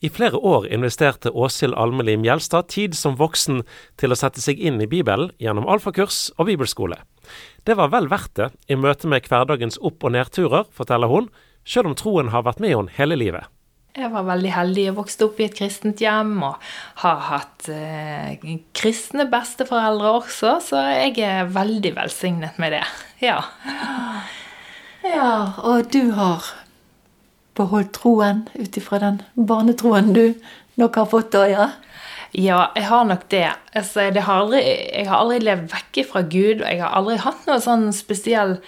I flere år investerte Åshild Almelim Gjelstad tid som voksen til å sette seg inn i Bibelen gjennom alfakurs og bibelskole. Det var vel verdt det i møte med hverdagens opp- og nedturer, forteller hun, sjøl om troen har vært med henne hele livet. Jeg var veldig heldig og vokste opp i et kristent hjem og har hatt eh, kristne besteforeldre også, så jeg er veldig velsignet med det. Ja. Ja, og du har beholdt troen ut ifra den barnetroen du nok har fått da, ja? Ja, jeg har nok det. Altså, det har aldri, jeg har aldri levd vekk fra Gud, og jeg har aldri hatt noe sånn spesiell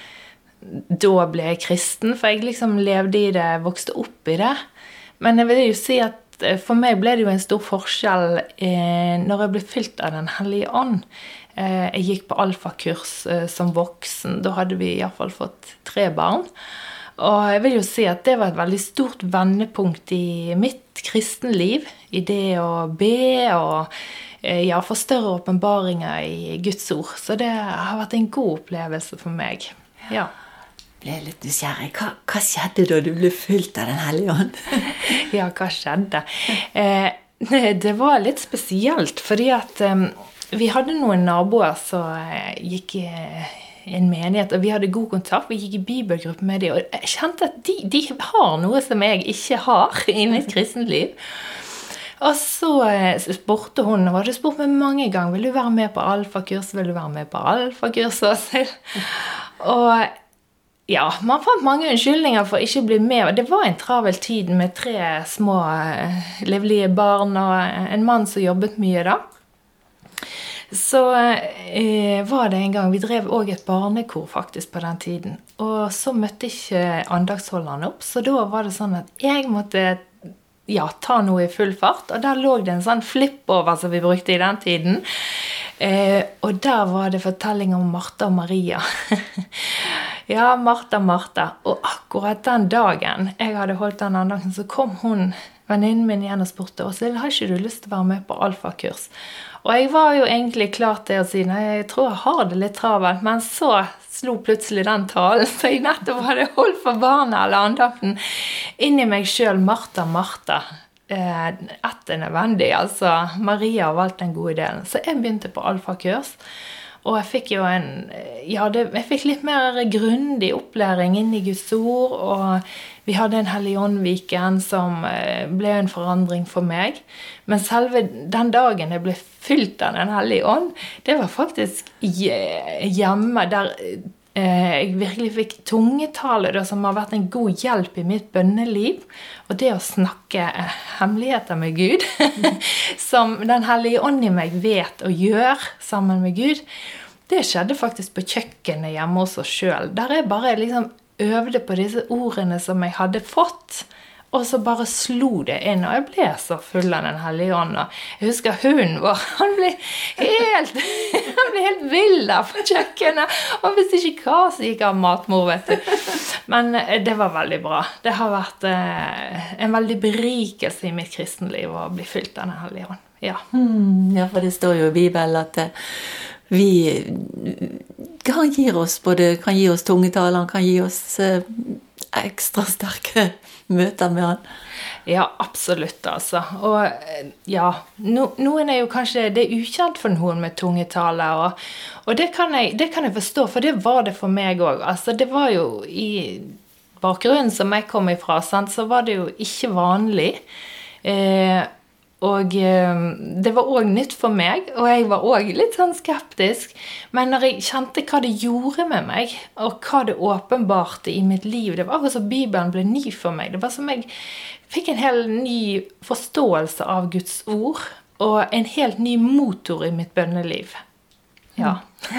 Da ble jeg kristen, for jeg liksom levde i det, vokste opp i det. Men jeg vil jo si at eh, for meg ble det jo en stor forskjell eh, når jeg ble fylt av Den hellige ånd. Eh, jeg gikk på alfakurs eh, som voksen. Da hadde vi iallfall fått tre barn. Og jeg vil jo si at det var et veldig stort vendepunkt i mitt kristenliv. I det å be og eh, ja, få større åpenbaringer i Guds ord. Så det har vært en god opplevelse for meg. Ja. Ble litt nysgjerrig. Hva, hva skjedde da du ble fylt av Den hellige ånd? ja, hva skjedde? Eh, det var litt spesielt, fordi at eh, vi hadde noen naboer som eh, gikk i en menighet, og vi hadde god kontakt. Vi gikk i bibelgruppe med dem, og jeg kjente at de, de har noe som jeg ikke har i mitt kristenliv. Og så spurte hun, og hadde spurt meg mange ganger vil du være med på alfakurs. Vil du være med på alfakurs? Og ja, man fant mange unnskyldninger for ikke å bli med. Det var en travel tid med tre små livlige barn og en mann som jobbet mye da. Så eh, var det en gang Vi drev òg et barnekor faktisk på den tiden. Og så møtte ikke andagsholderen opp, så da var det sånn at jeg måtte ja, ta noe i full fart. Og der lå det en sånn flip-over som vi brukte i den tiden. Eh, og der var det fortelling om Martha og Maria. ja, Martha, Martha. Og akkurat den dagen jeg hadde holdt den andakten, så kom hun, venninnen min igjen og spurte Åshild, har ikke du lyst til å være med på alfakurs. Og jeg var jo egentlig klar til å si nei, jeg tror jeg har det litt travelt. Men så slo plutselig den talen som jeg nettopp hadde holdt for barna eller andakten, inni meg sjøl. Martha, Martha. Eh, ett er nødvendig. Altså, Maria har valgt den gode delen. Så jeg begynte på alfakurs. Og jeg fikk jo en Ja, det, jeg fikk litt mer grundig opplæring inn i Guds ord. Og vi hadde en Helligånd-weekend som ble en forandring for meg. Men selve den dagen jeg ble fylt av Den hellige ånd, det var faktisk hjemme der jeg virkelig fikk tungetale, da, som har vært en god hjelp i mitt bønneliv. Og det å snakke hemmeligheter med Gud, som Den hellige ånd i meg vet å gjøre sammen med Gud, det skjedde faktisk på kjøkkenet hjemme hos oss sjøl. Der jeg bare liksom øvde på disse ordene som jeg hadde fått. Og så bare slo det inn, og jeg ble så full av Den hellige ånd. Jeg husker hunden vår. Han ble helt han ble helt vill der på kjøkkenet. Og hvis ikke hva, så gikk han matmor, vet du. Men det var veldig bra. Det har vært eh, en veldig berikelse i mitt kristenliv å bli fylt av Den hellige ånd. Ja. Mm, ja, for det står jo i Bibelen at vi Han gir oss både kan gi oss tungetale, han kan gi oss eh, ekstra sterke møter med han. Ja, absolutt, altså. Og ja, no, noen er jo kanskje Det er ukjent for noen med tungetale, og, og det, kan jeg, det, kan jeg, forstå, for det var det for meg òg. Altså, det var jo i bakgrunnen som jeg kom ifra, sant, så var det jo ikke vanlig. Eh, og det var òg nytt for meg, og jeg var òg litt sånn skeptisk. Men når jeg kjente hva det gjorde med meg, og hva det åpenbarte i mitt liv Det var akkurat som Bibelen ble ny for meg. Det var som jeg fikk en helt ny forståelse av Guds ord, og en helt ny motor i mitt bønneliv. Ja.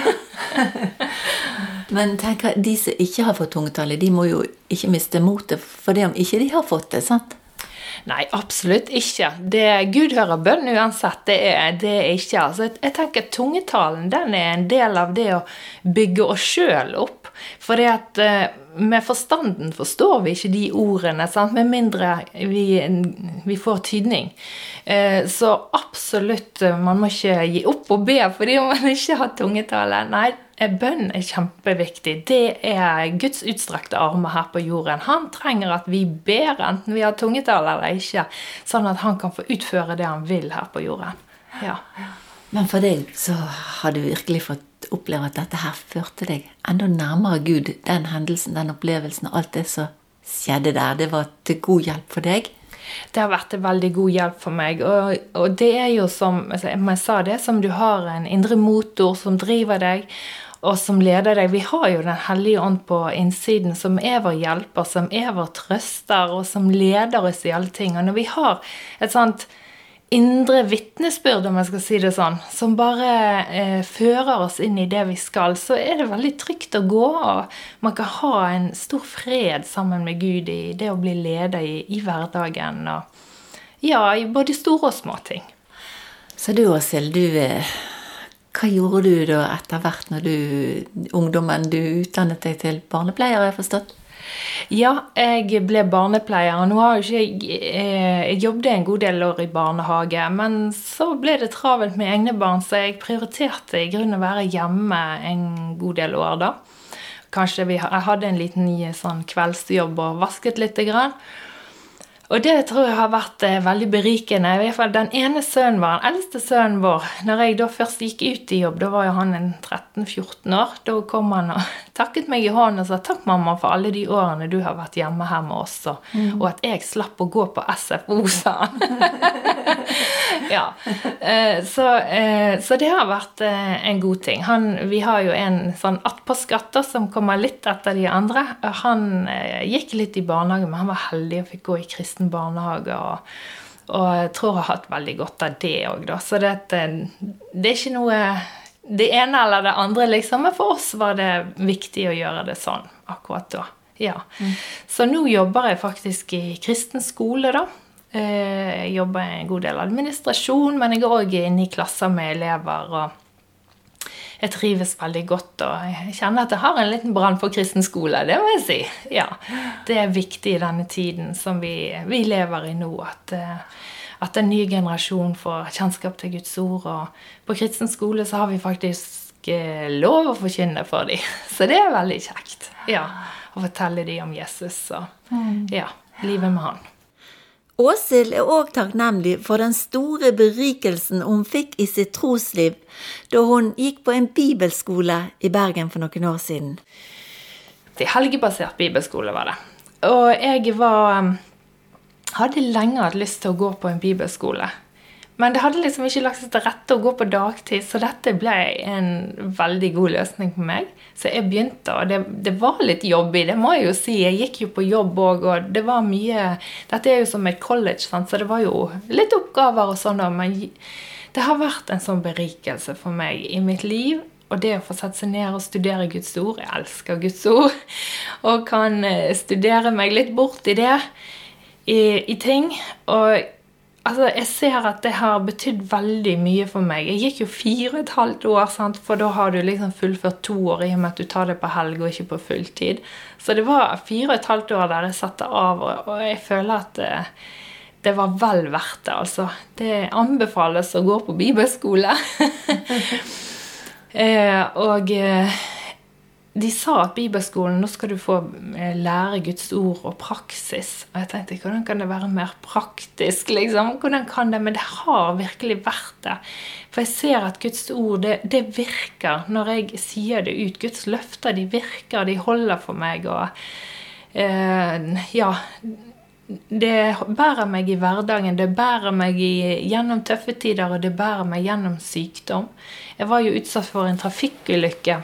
Men tenk, de som ikke har fått tungetale, de må jo ikke miste motet for det om ikke de har fått det, sant? Nei, absolutt ikke. Det, Gud hører bønn uansett. Det er det er ikke. Altså, jeg tenker Tungetalen den er en del av det å bygge oss sjøl opp. For det at med forstanden forstår vi ikke de ordene, sant? med mindre vi, vi får tydning. Så absolutt, man må ikke gi opp og be fordi man ikke har tungetale. Nei, bønn er kjempeviktig. Det er Guds utstrakte armer her på jorden. Han trenger at vi ber, enten vi har tungetall eller ikke, sånn at han kan få utføre det han vil her på jorden. Ja. Men for deg så har du virkelig fått oppleve at dette her førte deg enda nærmere Gud. Den hendelsen, den opplevelsen og alt det som skjedde der. Det var til god hjelp for deg? Det har vært til veldig god hjelp for meg. Og, og det er jo som altså, jeg sa det, som du har en indre motor som driver deg og som leder deg. Vi har jo Den hellige ånd på innsiden, som er vår hjelper, som er vår trøster, og som leder oss i alle ting. Og når vi har et sånt indre vitnesbyrd, om jeg skal si det sånn, som bare eh, fører oss inn i det vi skal, så er det veldig trygt å gå. Og man kan ha en stor fred sammen med Gud i det å bli leder i, i hverdagen. Og ja, i både store og små ting. Så du Åshild, du eh, Hva gjorde du da etter hvert når du ungdommen du utdannet deg til barnepleier, har jeg forstått? Ja, jeg ble barnepleier. Nå har jo ikke jeg eh, Jeg jobbet en god del år i barnehage, men så ble det travelt med egne barn, så jeg prioriterte i grunnen å være hjemme en god del år da. Kanskje vi, Jeg hadde en liten sånn kveldsjobb og vasket lite grann. Og det tror jeg har vært eh, veldig berikende. I hvert fall Den ene sønnen vår, den eldste sønnen vår, når jeg da først gikk ut i jobb, da var jo han en 13-14 år, da kom han og takket meg i hånden og sa 'takk, mamma, for alle de årene du har vært hjemme her med oss', og, mm. og at jeg slapp å gå på SFO, sa han. ja. Eh, så, eh, så, det har vært en god ting. Han, vi har jo en sånn attpåskatter som kommer litt etter de andre. Han gikk litt i barnehage, men han var heldig og fikk gå i kristen kristen barnehage. Og, og jeg tror jeg har hatt veldig godt av det òg, da. Så det, det, er ikke noe det ene eller det andre, liksom. Men for oss var det viktig å gjøre det sånn akkurat da. Ja. Mm. Så nå jobber jeg faktisk i kristen skole, da. Eh, jeg jobber en god del administrasjon, men jeg er òg inne i klasser med elever. og jeg trives veldig godt, og jeg kjenner at jeg har en liten brann for kristen skole. Det må jeg si. Ja, Det er viktig i denne tiden som vi, vi lever i nå, at, eh, at en ny generasjon får kjennskap til Guds ord. Og på kristen skole så har vi faktisk eh, lov å forkynne for dem. Så det er veldig kjekt. Ja, Å fortelle dem om Jesus og mm. ja, livet med han. Åshild er òg takknemlig for den store berikelsen hun fikk i sitt trosliv da hun gikk på en bibelskole i Bergen for noen år siden. Det helgebasert bibelskole var det. Og jeg var hadde lenge hatt lyst til å gå på en bibelskole. Men det hadde liksom ikke lagt seg til rette å gå på dagtid, så dette ble en veldig god løsning for meg. Så jeg begynte, og det, det var litt jobbig, det må jeg jo si. Jeg gikk jo på jobb òg, og det var mye Dette er jo som et college, sant? så det var jo litt oppgaver og sånn, men det har vært en sånn berikelse for meg i mitt liv. Og det å få sette seg ned og studere Guds ord Jeg elsker Guds ord. Og kan eh, studere meg litt bort i det, i, i ting. Og Altså, jeg ser at det har betydd veldig mye for meg. Jeg gikk jo fire og et halvt år, sant? for da har du liksom fullført to år i og med at du tar det på helg og ikke på fulltid. Så det var fire og et halvt år der jeg satte av, og jeg føler at det, eh, det var vel verdt det, altså. Det anbefales å gå på bibelskole. eh, og eh, de sa at bibelskolen nå skal du få eh, lære Guds ord og praksis. Og jeg tenkte hvordan kan det være mer praktisk? liksom? Hvordan kan det? Men det har virkelig vært det. For jeg ser at Guds ord, det, det virker når jeg sier det ut. Guds løfter, de virker, de holder for meg. Og eh, ja Det bærer meg i hverdagen, det bærer meg i, gjennom tøffe tider, og det bærer meg gjennom sykdom. Jeg var jo utsatt for en trafikkulykke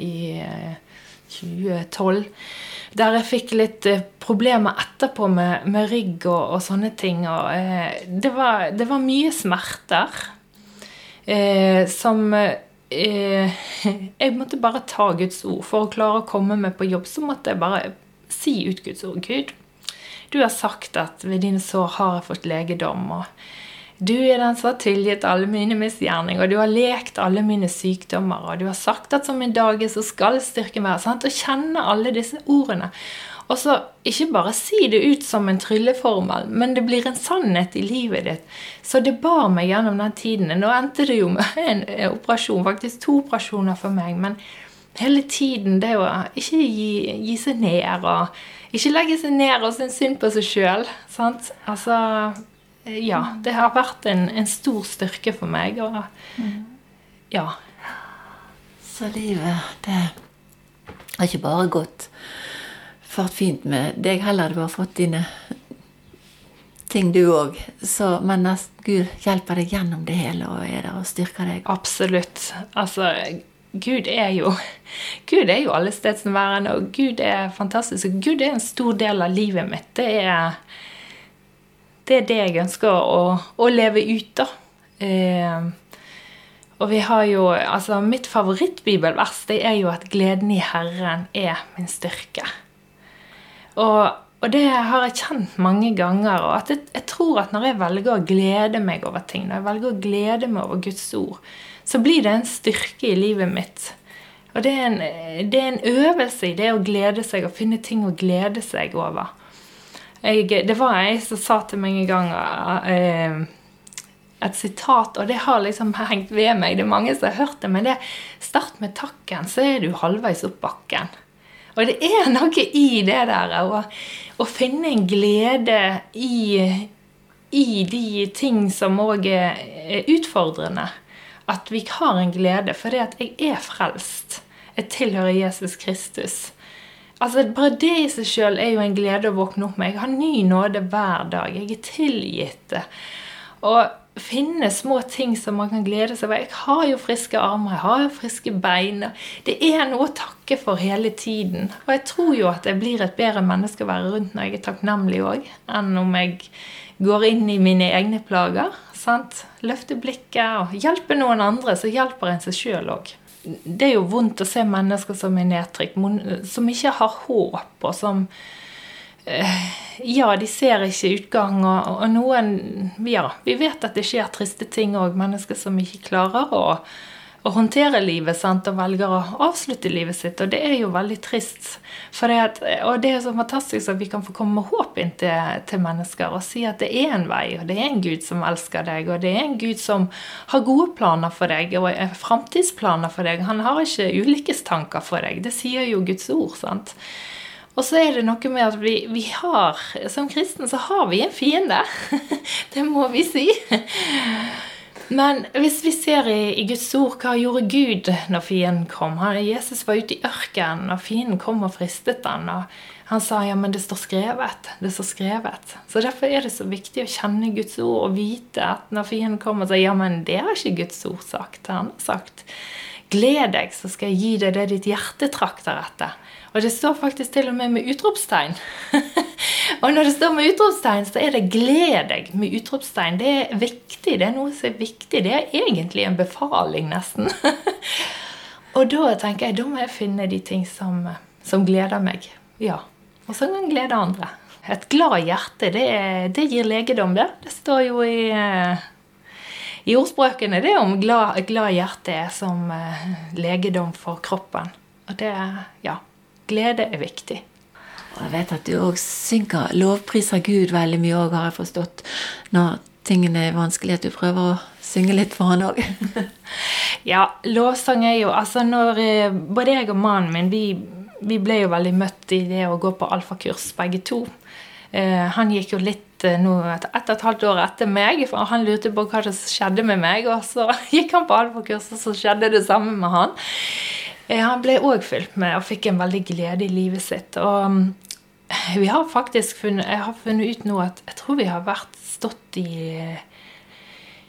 i 2012. Eh, der jeg fikk litt eh, problemer etterpå med, med rygg og, og, sånne ting. Og, eh, det, var, det, var, mye smerter eh, som eh, Jeg måtte bare ta Guds ord. For å klare å komme meg på jobb, så måtte jeg bare si ut Guds ord. Gud, du har sagt at ved dine sår har jeg fått legedom. og du er den som har tilgitt alle mine misgjerninger, og du har lekt alle mine sykdommer, og du har sagt at som en dag er, så skal styrken være. Sant? Og kjenne alle disse ordene. Og så ikke bare si det ut som en trylleformel, men det blir en sannhet i livet ditt. Så det bar meg gjennom den tiden. Nå endte det jo med en operasjon, faktisk to operasjoner for meg. Men hele tiden det å ikke gi, gi seg ned og ikke legge seg ned og synes synd på seg sjøl. Altså Ja. Det har vært en, en stor styrke for meg. Og ja. Så livet, det har ikke bare gått fart fint med deg heller. Du har fått dine ting, du òg. Men Gud hjelper deg gjennom det hele og er der og styrker deg. Absolutt. Altså, Gud er jo Gud er jo allestedsnærværende, og Gud er fantastisk. Og Gud er en stor del av livet mitt. Det er det, er det jeg ønsker å, å leve ut, da. Eh, og vi har jo Altså, mitt favorittbibelvers det er jo at gleden i Herren er min styrke. Og, og, det har jeg kjent mange ganger. Og at jeg, jeg, tror at når jeg velger å glede meg over ting, når jeg velger å glede meg over Guds ord, så blir det en styrke i livet mitt. Og det er, en, det er en øvelse i det å glede seg og finne ting å glede seg over. Jeg, det var ei som sa til meg en gang eh, et sitat, og det har liksom hengt ved meg. Det er mange som har hørt det, men det Start med takken, så er du halvveis opp bakken. Og det er noe i det der å, finne en glede i, i de ting som òg er utfordrende. At vi har en glede fordi at jeg er frelst. Jeg tilhører Jesus Kristus. Altså, Bare det i seg sjøl er jo en glede å våkne opp med. Jeg har ny nåde hver dag. Jeg er tilgitt. Og finne små ting som man kan glede seg over. Jeg har jo friske armer, jeg har jo friske bein. Det er noe å takke for hele tiden. Og jeg tror jo at jeg blir et bedre menneske å være rundt når jeg er takknemlig òg, enn om jeg går inn i mine egne plager. sant? Løfte blikket og hjelpe noen andre, så hjelper en seg sjøl òg. Det er jo vondt å se mennesker som er nedtrykt, som ikke har håp, og som Eh, ja, de ser ikke utgang, og, og, noen Ja, vi vet at det skjer triste ting òg. Mennesker som ikke klarer å, å håndtere livet sant, og velger å avslutte livet sitt. Og det er jo veldig trist. Det at, og det er så fantastisk at vi kan få komme med håp inn til, til, mennesker og si at det er en vei, og det er en Gud som elsker deg, og det er en Gud som har gode planer for deg, og framtidsplaner for deg. Han har ikke ulykkestanker for deg. Det sier jo Guds ord. sant? Og så er det noe med at vi, vi har Som kristen så har vi en fiende. det må vi si. Men hvis vi ser i, i, Guds ord, hva gjorde Gud når fienden kom? Han, Jesus var ute i ørkenen, og fienden kom og fristet han, og Han sa ja, men det står skrevet. Det står skrevet. Så derfor er det så viktig å kjenne Guds ord og vite at når fienden kommer sier ja, men det har ikke Guds ord sagt. Han har sagt gled deg, så skal jeg gi deg det ditt hjerte trakter etter. Og det står faktisk til og med med utropstegn. og når det står med utropstegn, så er det 'gled deg' med utropstegn. Det er viktig. Det er noe som er viktig. Det er egentlig en befaling, nesten. og da tenker jeg da må jeg finne de ting som, som gleder meg. Ja. Og så kan glede andre. Et glad hjerte, det, det gir legedom, det. Det står jo i eh, i ordspråkene det er om glad, glad hjerte er som uh, legedom for kroppen. Og det, ja, glede er viktig. Og jeg vet at du òg synker lovpriser Gud veldig mye òg, har jeg forstått. Når tingene er vanskelig, at du prøver å synge litt for han òg. ja, lovsang er jo Altså, når eh, både jeg og mannen min, vi, vi ble jo veldig møtt i det å gå på alfakurs, begge to. Eh, han gikk jo litt eh, nå et, et og et halvt år etter meg, for han lurte på hva som skjedde med meg. Og så gikk han på alfakurs, og så skjedde det samme med han. Han ble òg fylt med og fikk en veldig glede i livet sitt. Og mm, vi har faktisk funnet, jeg har funnet ut nå at jeg tror vi har vært stått i,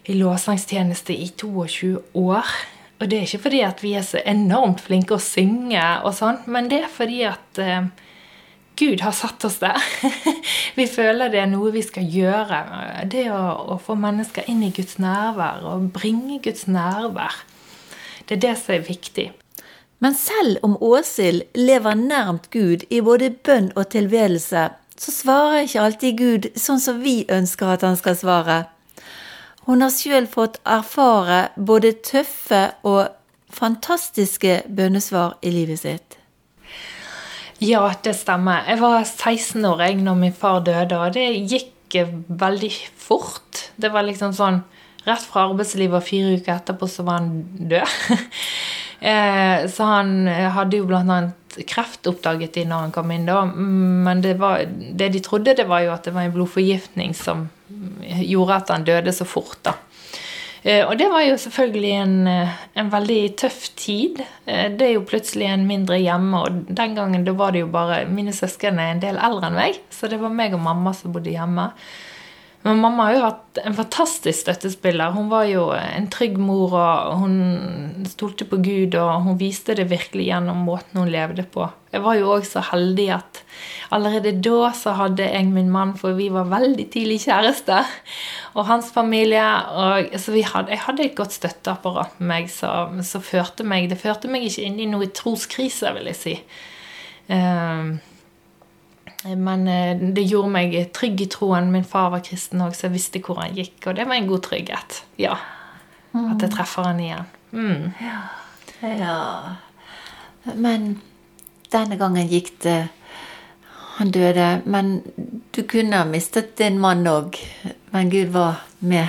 i lovsangstjeneste i 22 år. Og det er ikke fordi at vi er så enormt flinke å synge, og sånn, men det er fordi at uh, Gud har satt oss der. vi føler det er noe vi skal gjøre. Det å, å, få mennesker inn i Guds nærvær og bringe Guds nærvær. Det er det som er viktig. Men selv om Åshild lever nærmt Gud i både bønn og tilbedelse, så svarer ikke alltid Gud sånn som vi ønsker at han skal svare. Hun har sjøl fått erfare både tøffe og fantastiske bønnesvar i livet sitt. Ja, det stemmer. Jeg var 16 år jeg når min far døde, og det gikk veldig fort. Det var liksom sånn Rett fra arbeidslivet og fire uker etterpå så var han død. Eh, så han hadde jo blant annet kreft oppdaget de når han kom inn da. Men det, var, det de trodde, det var jo at det var en blodforgiftning som gjorde at han døde så fort, da. Eh, og det var jo selvfølgelig en, eh, en, veldig tøff tid. Eh, det er jo plutselig en mindre hjemme, og den gangen da var det jo bare Mine søsken er en del eldre enn meg, så det var meg og mamma som bodde hjemme. Men mamma har jo hatt en fantastisk støttespiller. Hun var jo en trygg mor, og hun stolte på Gud, og hun viste det virkelig gjennom måten hun levde på. Jeg var jo òg så heldig at allerede da så hadde jeg min mann, for vi var veldig tidlig kjærester, og hans familie. Og, så hadde, jeg hadde et godt støtteapparat med meg som førte meg Det førte meg ikke inn i noe troskrise, vil jeg si. Um, men eh, det gjorde meg trygg i troen. Min far var kristen òg, så jeg visste hvor han gikk. Og det var en god trygghet. Ja. At jeg treffer han igjen. Mm. Ja. ja. Men denne gangen gikk det Han døde. Men du kunne ha mistet din mann òg. Men Gud var med.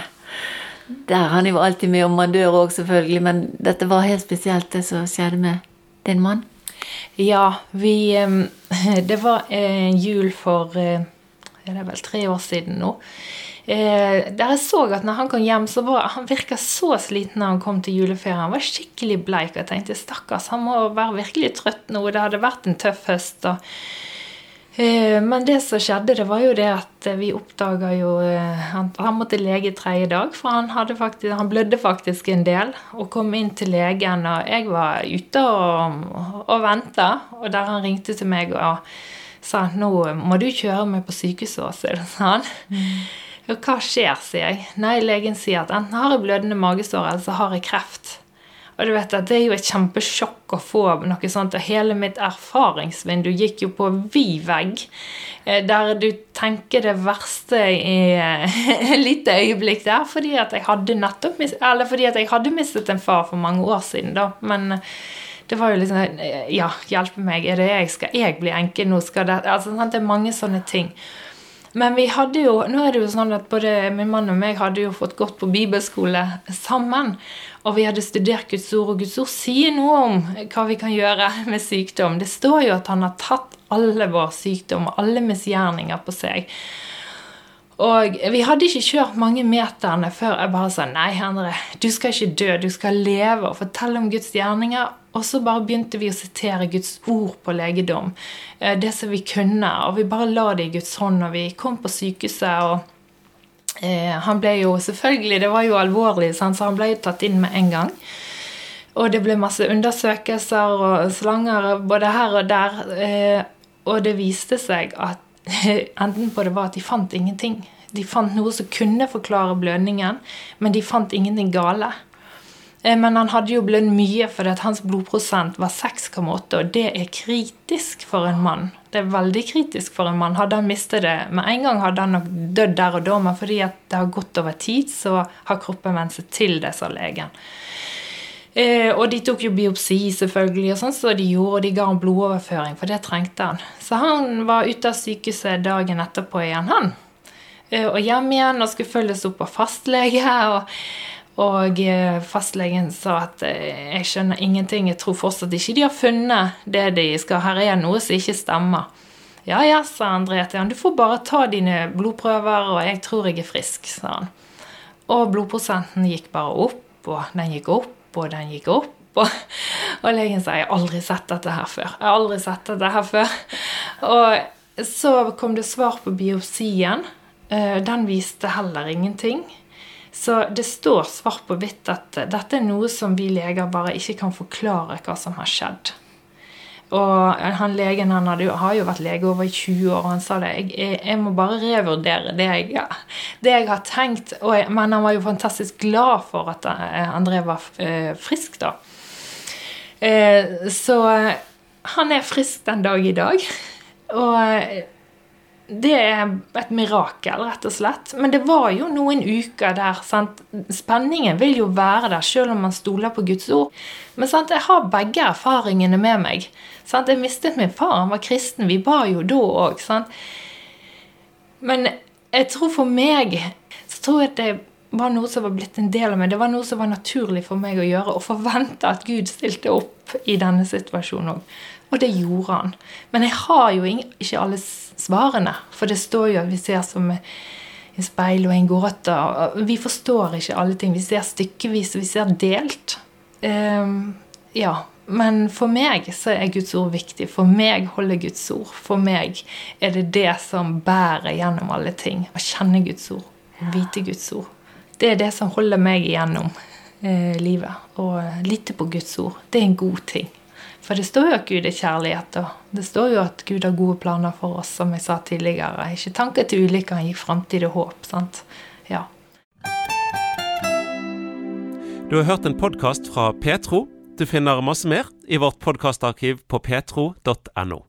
Der. Han er jo alltid med om man dør òg, selvfølgelig. Men dette var helt spesielt, det som skjedde med din mann. Ja, vi Det var en jul for eh, Det er vel tre år siden nå. Eh, der jeg så at når han kom hjem, så var han virka så sliten når han kom til juleferien. Han var skikkelig bleik, og jeg tenkte stakkars, han må være virkelig trøtt nå. Det hadde vært en tøff høst. og Eh, men det som skjedde, det var jo det at vi oppdaga jo eh, han, han, måtte lege tredje dag, for han, faktisk, han, blødde faktisk en del. Og kom inn til legen, og jeg var ute og, og venta. Og der han ringte til meg og sa nå må du kjøre meg på sykehuset, Åshild, sa han. Og hva skjer, sier jeg. Nei, legen sier at enten har jeg blødende magesår, eller så har jeg kreft. Og du vet at Det er jo et kjempesjokk å få noe sånt. Og hele mitt erfaringsvindu gikk jo på vid vegg. Eh, der du tenker det verste i et lite øyeblikk der. Fordi at jeg hadde nettopp Eller fordi at jeg hadde mistet en far for mange år siden, da. Men eh, det var jo liksom eh, Ja, hjelpe meg. Er det jeg? Skal jeg bli enke nå? Skal det Altså, Det er mange sånne ting. Men vi hadde jo, nå er det jo sånn at både min mann og meg hadde jo fått gått på bibelskole sammen. Og vi hadde studert Guds ord, og Guds ord sier noe om hva vi kan gjøre med sykdom. Det står jo at han har tatt alle vår sykdom og alle misgjerninger på seg. Og vi hadde ikke kjørt mange meterne før jeg bare sa nei, Endre, du skal ikke dø, du skal leve og fortelle om Guds gjerninger. Og så bare begynte vi å sitere Guds ord på legedom. Eh, det som vi kunne. Og vi bare la det i Guds hånd når vi kom på sykehuset. og Eh, han ble jo selvfølgelig Det var jo alvorlig, så han ble jo tatt inn med en gang. Og det ble masse undersøkelser og slanger både her og der. Eh, og det viste seg at enden på det var at de fant ingenting. De fant noe som kunne forklare blødningen, men de fant ingenting gale. Eh, men han hadde jo blødd mye fordi at hans blodprosent var 6,8, og det er kritisk for en mann. Det er veldig kritisk for en mann. Hadde han mistet det med en gang, hadde han nok dødd der og da, men fordi at det har gått over tid, så har kroppen vent seg til det, sa legen. Eh, og de tok jo biopsi, selvfølgelig, og sånn, så de gjorde, og de ga ham blodoverføring, for det trengte han. Så han var ute av sykehuset dagen etterpå igjen, han. Eh, og hjem igjen og skulle følges opp av fastlege. og og eh, fastlegen sa at eh, jeg skjønner ingenting, jeg tror fortsatt ikke de har funnet det de skal. Her er noe som ikke stemmer. Ja ja, sa André til han, du får bare ta dine blodprøver, og jeg tror jeg er frisk, sa han. Og blodprosenten gikk bare opp, og den gikk opp, og den gikk opp. Og, og legen sa jeg har aldri sett dette her før. Jeg har aldri sett dette her før. Og så kom det svar på biopsien. Eh, den viste heller ingenting. Så det står svart på hvitt at dette er noe som vi leger bare ikke kan forklare hva som har skjedd. Og han legen han hadde, har jo vært lege over i 20 år, og han sa det. Jeg, jeg må bare revurdere det jeg, ja, det jeg har tenkt. Jeg, men han var jo fantastisk glad for at eh, André var eh, frisk, da. Eh, så han er frisk den dag i dag. Og det er et mirakel, rett og slett. Men det var jo noen uker der sant? Spenningen vil jo være der, selv om man stoler på Guds ord. Men sant? jeg har begge erfaringene med meg. Sant? Jeg mistet min far, han var kristen. Vi ba jo da òg. Men jeg tror for meg så tror jeg at det var noe som var blitt en del av meg. Det var noe som var naturlig for meg å gjøre, og forvente at Gud stilte opp i denne situasjonen òg. Og det gjorde han. Men jeg har jo ikke alle svarene. For det står jo at vi ser som en speil og en gåte. Vi forstår ikke alle ting. Vi ser stykkevis, vi ser delt. Um, ja. Men for meg så er Guds ord viktig. For meg holder Guds ord. For meg er det det som bærer gjennom alle ting. Å kjenne Guds ord. Vite Guds ord. Det er det som holder meg igjennom eh, livet. Å lytte på Guds ord. Det er en god ting. For det står jo at Gud er kjærlighet, og det står jo at Gud har gode planer for oss, som jeg sa tidligere. Ikke tanker til ulykker, han gir framtid og håp. sant? Ja. Du har hørt en podkast fra Petro. Du finner masse mer i vårt podkastarkiv på petro.no.